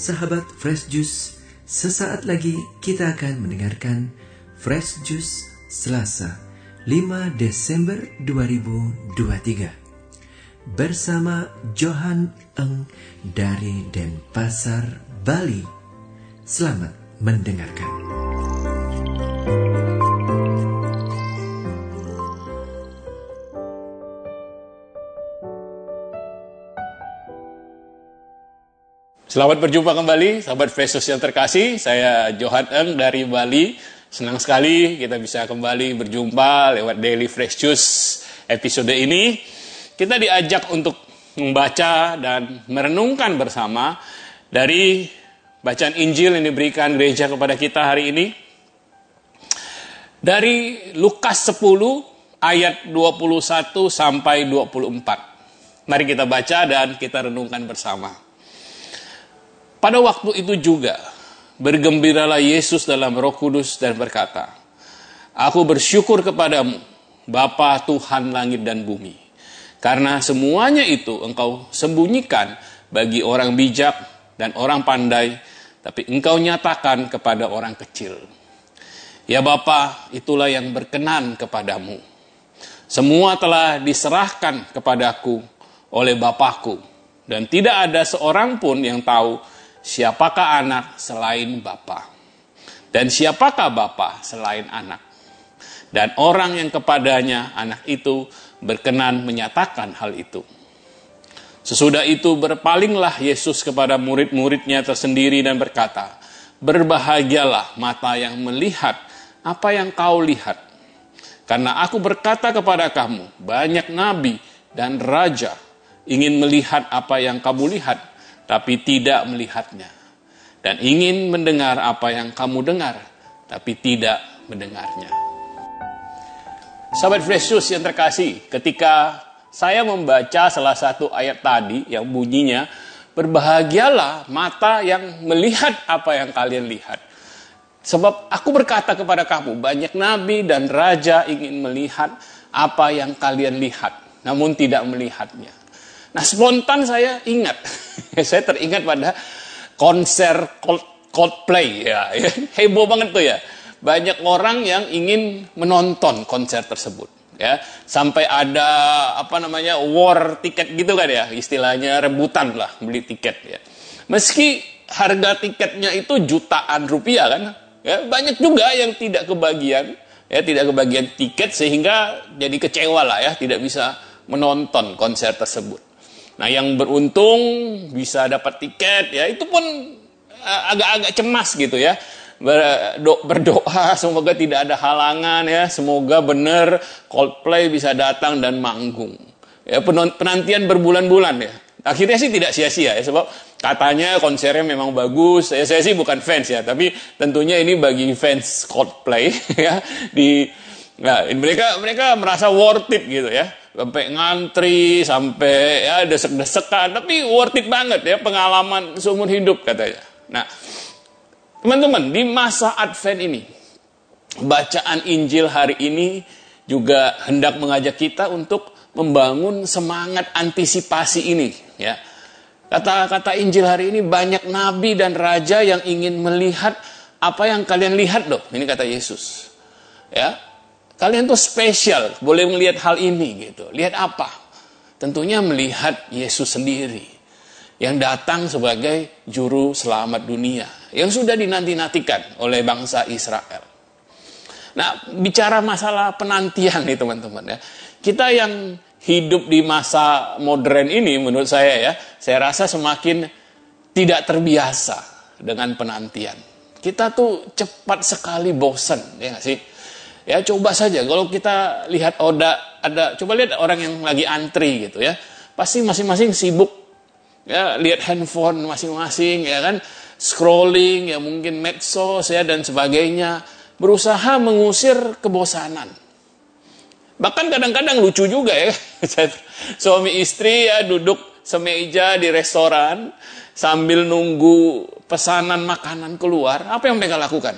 Sahabat Fresh Juice, sesaat lagi kita akan mendengarkan Fresh Juice Selasa 5 Desember 2023 bersama Johan Eng dari Denpasar, Bali. Selamat mendengarkan. Selamat berjumpa kembali, sahabat Fresus yang terkasih. Saya Johan Eng dari Bali. Senang sekali kita bisa kembali berjumpa lewat Daily Fresh Juice episode ini. Kita diajak untuk membaca dan merenungkan bersama dari bacaan Injil yang diberikan gereja kepada kita hari ini. Dari Lukas 10 ayat 21 sampai 24. Mari kita baca dan kita renungkan bersama. Pada waktu itu juga, bergembiralah Yesus dalam roh kudus dan berkata, Aku bersyukur kepadamu, Bapa Tuhan langit dan bumi. Karena semuanya itu engkau sembunyikan bagi orang bijak dan orang pandai, tapi engkau nyatakan kepada orang kecil. Ya Bapa, itulah yang berkenan kepadamu. Semua telah diserahkan kepadaku oleh Bapakku, dan tidak ada seorang pun yang tahu siapakah anak selain Bapa? Dan siapakah Bapa selain anak? Dan orang yang kepadanya anak itu berkenan menyatakan hal itu. Sesudah itu berpalinglah Yesus kepada murid-muridnya tersendiri dan berkata, Berbahagialah mata yang melihat apa yang kau lihat. Karena aku berkata kepada kamu, banyak nabi dan raja ingin melihat apa yang kamu lihat, tapi tidak melihatnya. Dan ingin mendengar apa yang kamu dengar, tapi tidak mendengarnya. Sahabat Yesus yang terkasih, ketika saya membaca salah satu ayat tadi yang bunyinya, berbahagialah mata yang melihat apa yang kalian lihat. Sebab aku berkata kepada kamu, banyak nabi dan raja ingin melihat apa yang kalian lihat, namun tidak melihatnya. Nah spontan saya ingat, saya teringat pada konser Coldplay. Ya, ya, heboh banget tuh ya. Banyak orang yang ingin menonton konser tersebut ya. Sampai ada apa namanya war tiket gitu kan ya. Istilahnya rebutan lah beli tiket ya. Meski harga tiketnya itu jutaan rupiah kan ya. Banyak juga yang tidak kebagian ya. Tidak kebagian tiket sehingga jadi kecewa lah ya tidak bisa menonton konser tersebut Nah, yang beruntung bisa dapat tiket ya itu pun eh, agak-agak cemas gitu ya. Berdoa semoga tidak ada halangan ya, semoga benar Coldplay bisa datang dan manggung. Ya, penantian berbulan-bulan ya. Akhirnya sih tidak sia-sia ya sebab katanya konsernya memang bagus. Ya, saya sih bukan fans ya, tapi tentunya ini bagi fans Coldplay ya di Nah, mereka mereka merasa worth it gitu ya. Sampai ngantri, sampai ya desek-desekan, tapi worth it banget ya pengalaman seumur hidup katanya. Nah, teman-teman, di masa Advent ini, bacaan Injil hari ini juga hendak mengajak kita untuk membangun semangat antisipasi ini ya. Kata-kata Injil hari ini banyak nabi dan raja yang ingin melihat apa yang kalian lihat loh. Ini kata Yesus. Ya, Kalian tuh spesial, boleh melihat hal ini gitu. Lihat apa? Tentunya melihat Yesus sendiri yang datang sebagai juru selamat dunia yang sudah dinanti-nantikan oleh bangsa Israel. Nah, bicara masalah penantian nih teman-teman ya. Kita yang hidup di masa modern ini menurut saya ya, saya rasa semakin tidak terbiasa dengan penantian. Kita tuh cepat sekali bosan, ya gak sih? Ya coba saja kalau kita lihat oda ada coba lihat orang yang lagi antri gitu ya. Pasti masing-masing sibuk ya lihat handphone masing-masing ya kan scrolling ya mungkin medsos ya dan sebagainya berusaha mengusir kebosanan. Bahkan kadang-kadang lucu juga ya. Suami istri ya duduk semeja di restoran sambil nunggu pesanan makanan keluar. Apa yang mereka lakukan?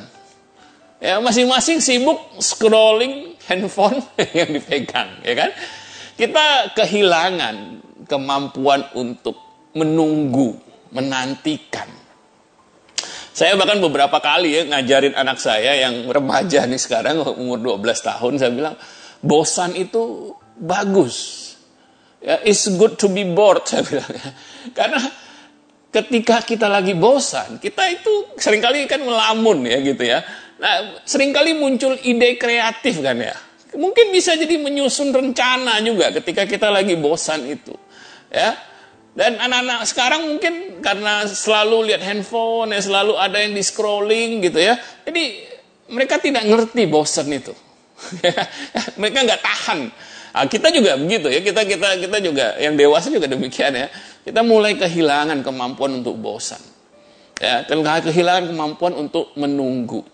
Ya, masing-masing sibuk scrolling handphone yang dipegang, ya kan? Kita kehilangan kemampuan untuk menunggu, menantikan, Saya bahkan beberapa kali ya ngajarin anak saya yang remaja nih sekarang umur 12 tahun saya bilang bosan itu bagus. Ya, it's good to be bored saya bilang. Karena ketika kita lagi bosan, kita itu sering kali kan melamun ya gitu ya. Nah, sering kali muncul ide kreatif kan ya. Mungkin bisa jadi menyusun rencana juga ketika kita lagi bosan itu. Ya, dan anak-anak sekarang mungkin karena selalu lihat handphone, ya selalu ada yang di scrolling gitu ya. Jadi mereka tidak ngerti bosan itu. mereka nggak tahan. Nah, kita juga begitu ya. Kita kita kita juga yang dewasa juga demikian ya. Kita mulai kehilangan kemampuan untuk bosan. Ya, kehilangan kemampuan untuk menunggu.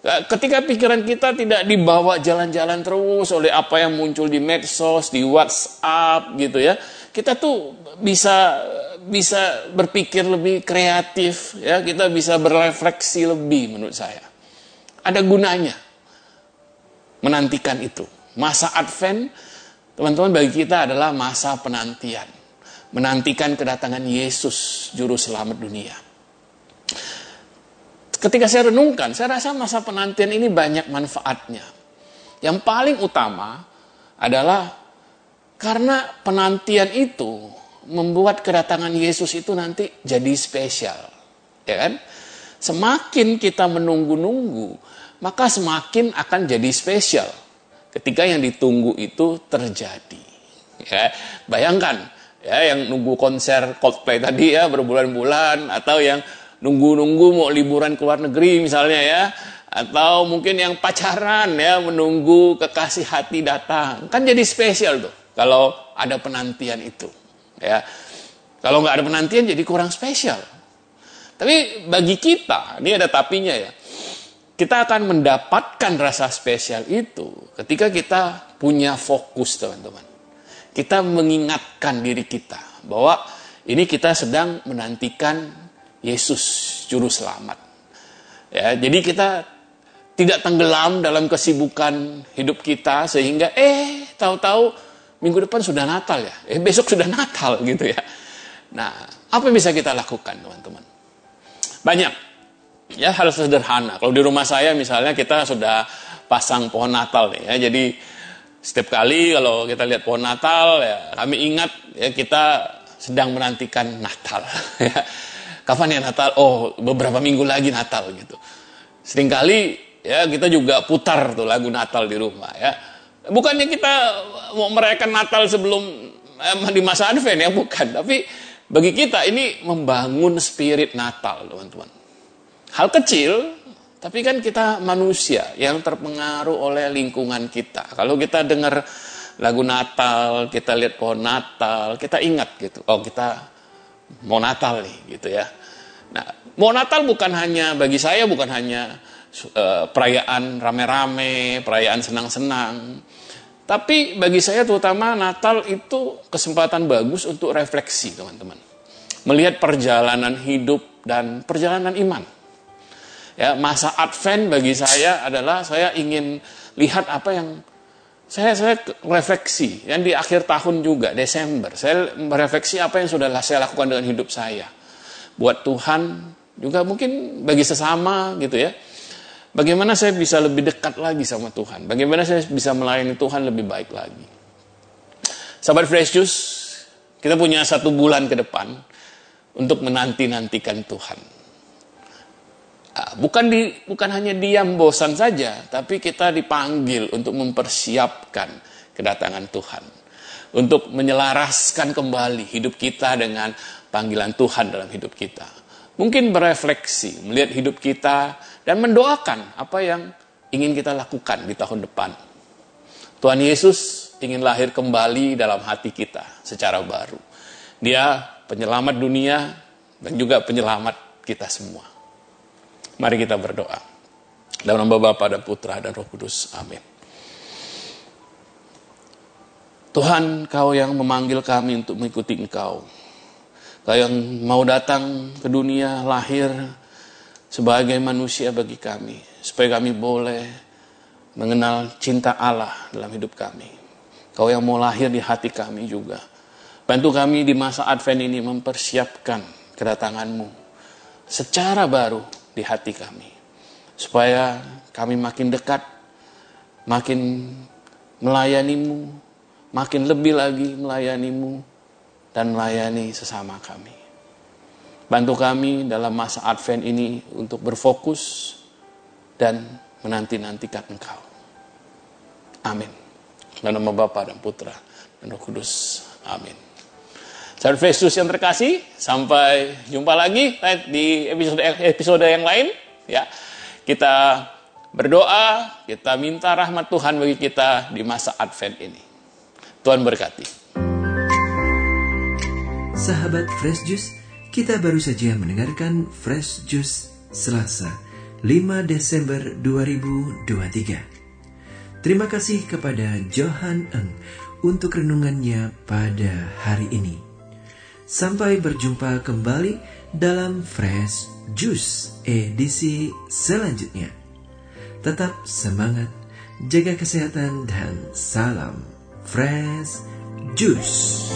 Ya, ketika pikiran kita tidak dibawa jalan-jalan terus oleh apa yang muncul di medsos, di WhatsApp gitu ya kita tuh bisa bisa berpikir lebih kreatif ya kita bisa berefleksi lebih menurut saya. Ada gunanya menantikan itu. Masa Advent teman-teman bagi kita adalah masa penantian. Menantikan kedatangan Yesus juru selamat dunia ketika saya renungkan saya rasa masa penantian ini banyak manfaatnya yang paling utama adalah karena penantian itu membuat kedatangan Yesus itu nanti jadi spesial. Ya kan? Semakin kita menunggu-nunggu, maka semakin akan jadi spesial ketika yang ditunggu itu terjadi. Ya, bayangkan ya yang nunggu konser Coldplay tadi ya berbulan-bulan atau yang nunggu-nunggu mau liburan ke luar negeri misalnya ya atau mungkin yang pacaran ya menunggu kekasih hati datang kan jadi spesial tuh kalau ada penantian itu. Ya. Kalau nggak ada penantian jadi kurang spesial. Tapi bagi kita, ini ada tapinya ya. Kita akan mendapatkan rasa spesial itu ketika kita punya fokus teman-teman. Kita mengingatkan diri kita bahwa ini kita sedang menantikan Yesus juru selamat. Ya, jadi kita tidak tenggelam dalam kesibukan hidup kita sehingga eh tahu-tahu minggu depan sudah Natal ya, eh besok sudah Natal gitu ya. Nah, apa yang bisa kita lakukan teman-teman? Banyak, ya hal sederhana. Kalau di rumah saya misalnya kita sudah pasang pohon Natal ya, jadi setiap kali kalau kita lihat pohon Natal ya kami ingat ya kita sedang menantikan Natal ya. Kapan ya Natal? Oh, beberapa minggu lagi Natal gitu. Seringkali ya kita juga putar tuh lagu Natal di rumah ya Bukannya kita mau merayakan Natal sebelum eh, di masa Advent ya, bukan. Tapi bagi kita ini membangun spirit Natal, teman-teman. Hal kecil, tapi kan kita manusia yang terpengaruh oleh lingkungan kita. Kalau kita dengar lagu Natal, kita lihat pohon Natal, kita ingat gitu. Oh, kita mau Natal nih, gitu ya. Nah, mau Natal bukan hanya bagi saya bukan hanya uh, perayaan rame-rame, perayaan senang-senang. Tapi bagi saya terutama Natal itu kesempatan bagus untuk refleksi teman-teman. Melihat perjalanan hidup dan perjalanan iman. Ya, masa Advent bagi saya adalah saya ingin lihat apa yang saya saya refleksi yang di akhir tahun juga Desember saya merefleksi apa yang sudah saya lakukan dengan hidup saya buat Tuhan juga mungkin bagi sesama gitu ya Bagaimana saya bisa lebih dekat lagi sama Tuhan? Bagaimana saya bisa melayani Tuhan lebih baik lagi? Sahabat Fresh Juice, kita punya satu bulan ke depan untuk menanti-nantikan Tuhan. Ah, bukan di, bukan hanya diam bosan saja, tapi kita dipanggil untuk mempersiapkan kedatangan Tuhan. Untuk menyelaraskan kembali hidup kita dengan panggilan Tuhan dalam hidup kita. Mungkin berefleksi, melihat hidup kita, dan mendoakan apa yang ingin kita lakukan di tahun depan. Tuhan Yesus ingin lahir kembali dalam hati kita secara baru. Dia penyelamat dunia dan juga penyelamat kita semua. Mari kita berdoa. Dalam nama Bapa dan Putra dan Roh Kudus. Amin. Tuhan, Kau yang memanggil kami untuk mengikuti Engkau. Kau yang mau datang ke dunia, lahir, sebagai manusia bagi kami, supaya kami boleh mengenal cinta Allah dalam hidup kami. Kau yang mau lahir di hati kami juga. Bantu kami di masa Advent ini mempersiapkan kedatanganmu secara baru di hati kami. Supaya kami makin dekat, makin melayanimu, makin lebih lagi melayanimu, dan melayani sesama kami. Bantu kami dalam masa Advent ini untuk berfokus dan menanti-nantikan Engkau. Amin. Dalam nama Bapa dan Putra dan Roh Kudus. Amin. Saudara Yesus yang terkasih, sampai jumpa lagi di episode episode yang lain. Ya, kita berdoa, kita minta rahmat Tuhan bagi kita di masa Advent ini. Tuhan berkati. Sahabat Fresh Juice, kita baru saja mendengarkan Fresh Juice Selasa 5 Desember 2023. Terima kasih kepada Johan Eng untuk renungannya pada hari ini. Sampai berjumpa kembali dalam Fresh Juice edisi selanjutnya. Tetap semangat, jaga kesehatan dan salam Fresh Juice.